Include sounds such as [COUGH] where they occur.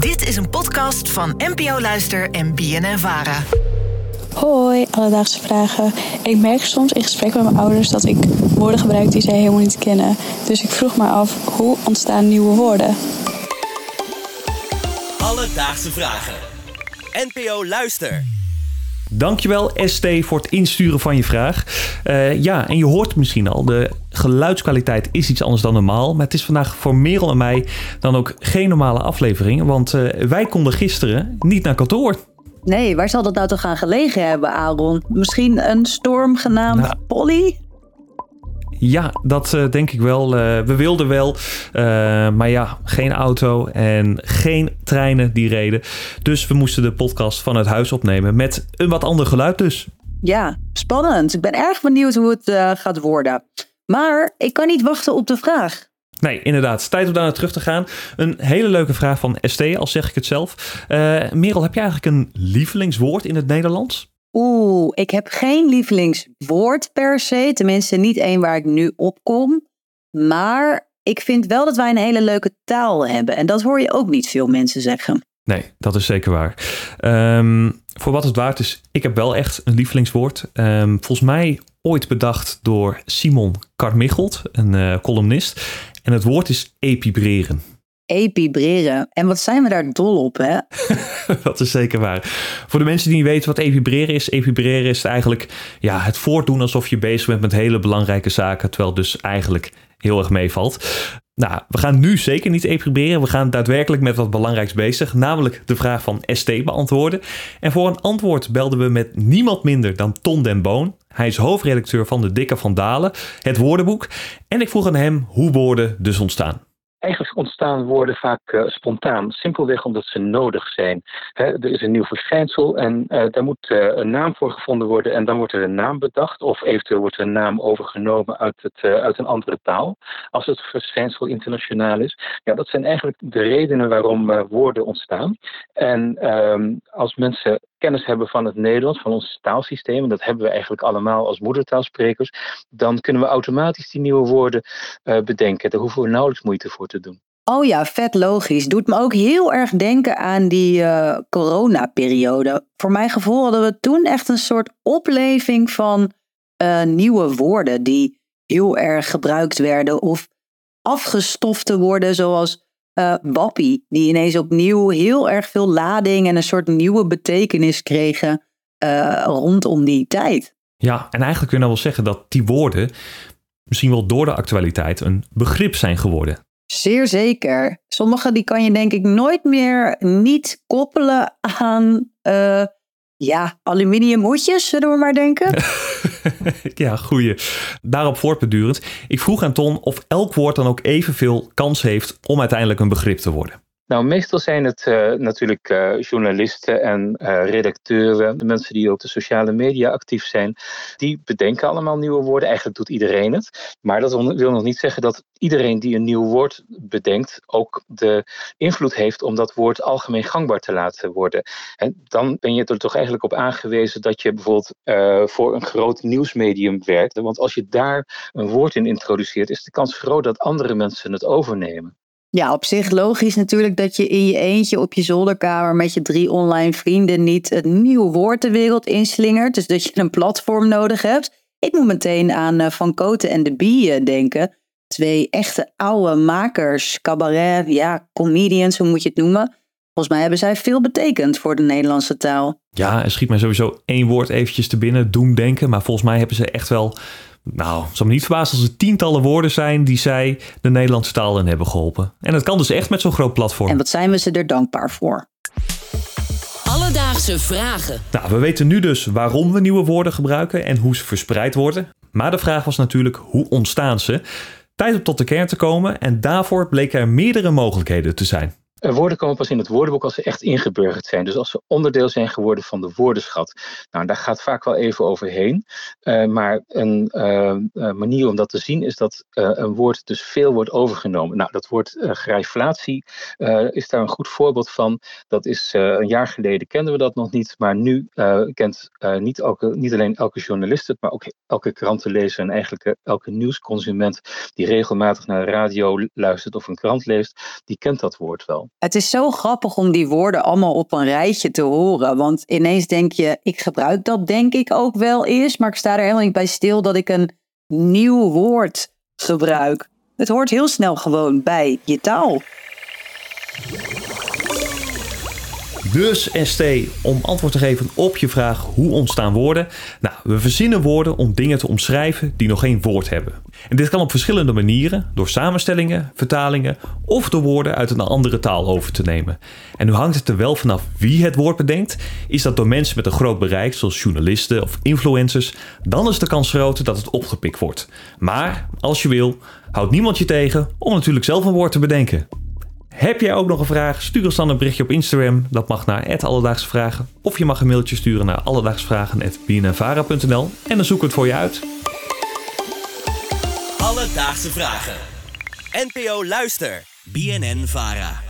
Dit is een podcast van NPO Luister en BNN Vara. Hoi, alledaagse vragen. Ik merk soms in gesprek met mijn ouders dat ik woorden gebruik die zij helemaal niet kennen. Dus ik vroeg me af, hoe ontstaan nieuwe woorden? Alledaagse vragen. NPO Luister. Dankjewel ST voor het insturen van je vraag. Uh, ja, en je hoort het misschien al, de geluidskwaliteit is iets anders dan normaal. Maar het is vandaag voor Merel en mij dan ook geen normale aflevering. Want uh, wij konden gisteren niet naar kantoor. Nee, waar zal dat nou toch aan gelegen hebben, Aaron? Misschien een storm genaamd nou, Polly? Ja, dat uh, denk ik wel. Uh, we wilden wel, uh, maar ja, geen auto en geen treinen die reden. Dus we moesten de podcast van het huis opnemen met een wat ander geluid dus. Ja, spannend. Ik ben erg benieuwd hoe het gaat worden. Maar ik kan niet wachten op de vraag. Nee, inderdaad. Tijd om daar naar terug te gaan. Een hele leuke vraag van ST, al zeg ik het zelf. Merel, heb je eigenlijk een lievelingswoord in het Nederlands? Oeh, ik heb geen lievelingswoord per se. Tenminste, niet één waar ik nu op kom. Maar ik vind wel dat wij een hele leuke taal hebben. En dat hoor je ook niet veel mensen zeggen. Nee, dat is zeker waar. Um, voor wat het waard is, ik heb wel echt een lievelingswoord. Um, volgens mij ooit bedacht door Simon Carmichelt, een uh, columnist. En het woord is epibreren epibreren. En wat zijn we daar dol op, hè? [LAUGHS] dat is zeker waar. Voor de mensen die niet weten wat epibreren is, epibreren is eigenlijk ja, het voortdoen alsof je bezig bent met hele belangrijke zaken, terwijl dus eigenlijk heel erg meevalt. Nou, we gaan nu zeker niet epibreren. We gaan daadwerkelijk met wat belangrijks bezig, namelijk de vraag van ST beantwoorden. En voor een antwoord belden we met niemand minder dan Ton den Boon. Hij is hoofdredacteur van de Dikke van Dalen, het woordenboek. En ik vroeg aan hem hoe woorden dus ontstaan eigenlijk ontstaan woorden vaak uh, spontaan. Simpelweg omdat ze nodig zijn. er is een nieuw verschijnsel en uh, daar moet uh, een naam voor gevonden worden. En dan wordt er een naam bedacht. Of eventueel wordt er een naam overgenomen uit, het, uit een andere taal. Als het verschijnsel internationaal is. Ja, dat zijn eigenlijk de redenen waarom woorden ontstaan. En ehm, als mensen kennis hebben van het Nederlands, van ons taalsysteem, en dat hebben we eigenlijk allemaal als moedertaalsprekers, dan kunnen we automatisch die nieuwe woorden bedenken. Daar hoeven we nauwelijks moeite voor te doen. Oh ja, vet logisch. Doet me ook heel erg denken aan die uh, coronaperiode. Voor mijn gevoel hadden we toen echt een soort opleving van uh, nieuwe woorden die heel erg gebruikt werden of afgestofte woorden zoals uh, wappie, die ineens opnieuw heel erg veel lading en een soort nieuwe betekenis kregen uh, rondom die tijd. Ja, en eigenlijk kun je nou wel zeggen dat die woorden misschien wel door de actualiteit een begrip zijn geworden. Zeer zeker. Sommige die kan je denk ik nooit meer niet koppelen aan uh, ja, zullen we maar denken. [LAUGHS] ja, goeie. Daarop voortbedurend. Ik vroeg aan Ton of elk woord dan ook evenveel kans heeft om uiteindelijk een begrip te worden. Nou, meestal zijn het uh, natuurlijk uh, journalisten en uh, redacteuren, de mensen die op de sociale media actief zijn, die bedenken allemaal nieuwe woorden. Eigenlijk doet iedereen het. Maar dat wil nog niet zeggen dat iedereen die een nieuw woord bedenkt ook de invloed heeft om dat woord algemeen gangbaar te laten worden. En dan ben je er toch eigenlijk op aangewezen dat je bijvoorbeeld voor een groot nieuwsmedium werkt. Want als je daar een woord in introduceert, is de kans groot dat andere mensen het overnemen. Ja, op zich logisch natuurlijk dat je in je eentje op je zolderkamer met je drie online vrienden niet het nieuwe woord de wereld inslingert. Dus dat je een platform nodig hebt. Ik moet meteen aan uh, Van Koten en de Bie denken. Twee echte oude makers, cabaret, ja, comedians, hoe moet je het noemen. Volgens mij hebben zij veel betekend voor de Nederlandse taal. Ja, er schiet mij sowieso één woord eventjes te binnen, doemdenken. Maar volgens mij hebben ze echt wel nou, het zal me niet verbazen als er tientallen woorden zijn die zij de Nederlandse taal in hebben geholpen. En dat kan dus echt met zo'n groot platform. En wat zijn we ze er dankbaar voor? Alledaagse vragen. Nou, we weten nu dus waarom we nieuwe woorden gebruiken en hoe ze verspreid worden. Maar de vraag was natuurlijk, hoe ontstaan ze? Tijd om tot de kern te komen en daarvoor bleken er meerdere mogelijkheden te zijn. Woorden komen pas in het woordenboek als ze echt ingeburgerd zijn. Dus als ze onderdeel zijn geworden van de woordenschat. Nou, daar gaat vaak wel even overheen. Uh, maar een uh, manier om dat te zien is dat een woord dus veel wordt overgenomen. Nou, dat woord grijflatie is daar een goed voorbeeld van. Dat is een jaar geleden kenden we dat nog niet. Maar nu kent niet, elke, niet alleen elke journalist het, maar ook elke krantenlezer en eigenlijk elke nieuwsconsument die regelmatig naar de radio luistert of een krant leest, die kent dat woord wel. Het is zo grappig om die woorden allemaal op een rijtje te horen. Want ineens denk je, ik gebruik dat denk ik ook wel eens. Maar ik sta er helemaal niet bij stil dat ik een nieuw woord gebruik. Het hoort heel snel gewoon bij je taal. Dus ST, om antwoord te geven op je vraag hoe ontstaan woorden. Nou, we verzinnen woorden om dingen te omschrijven die nog geen woord hebben. En dit kan op verschillende manieren, door samenstellingen, vertalingen of door woorden uit een andere taal over te nemen. En nu hangt het er wel vanaf wie het woord bedenkt. Is dat door mensen met een groot bereik, zoals journalisten of influencers, dan is de kans groter dat het opgepikt wordt. Maar als je wil, houdt niemand je tegen om natuurlijk zelf een woord te bedenken. Heb jij ook nog een vraag? Stuur ons dan een berichtje op Instagram. Dat mag naar Alledaagse Vragen. Of je mag een mailtje sturen naar alledaagsvragen.bnnvara.nl en dan zoeken we het voor je uit. Alledaagse Vragen. NPO Luister. BNN Vara.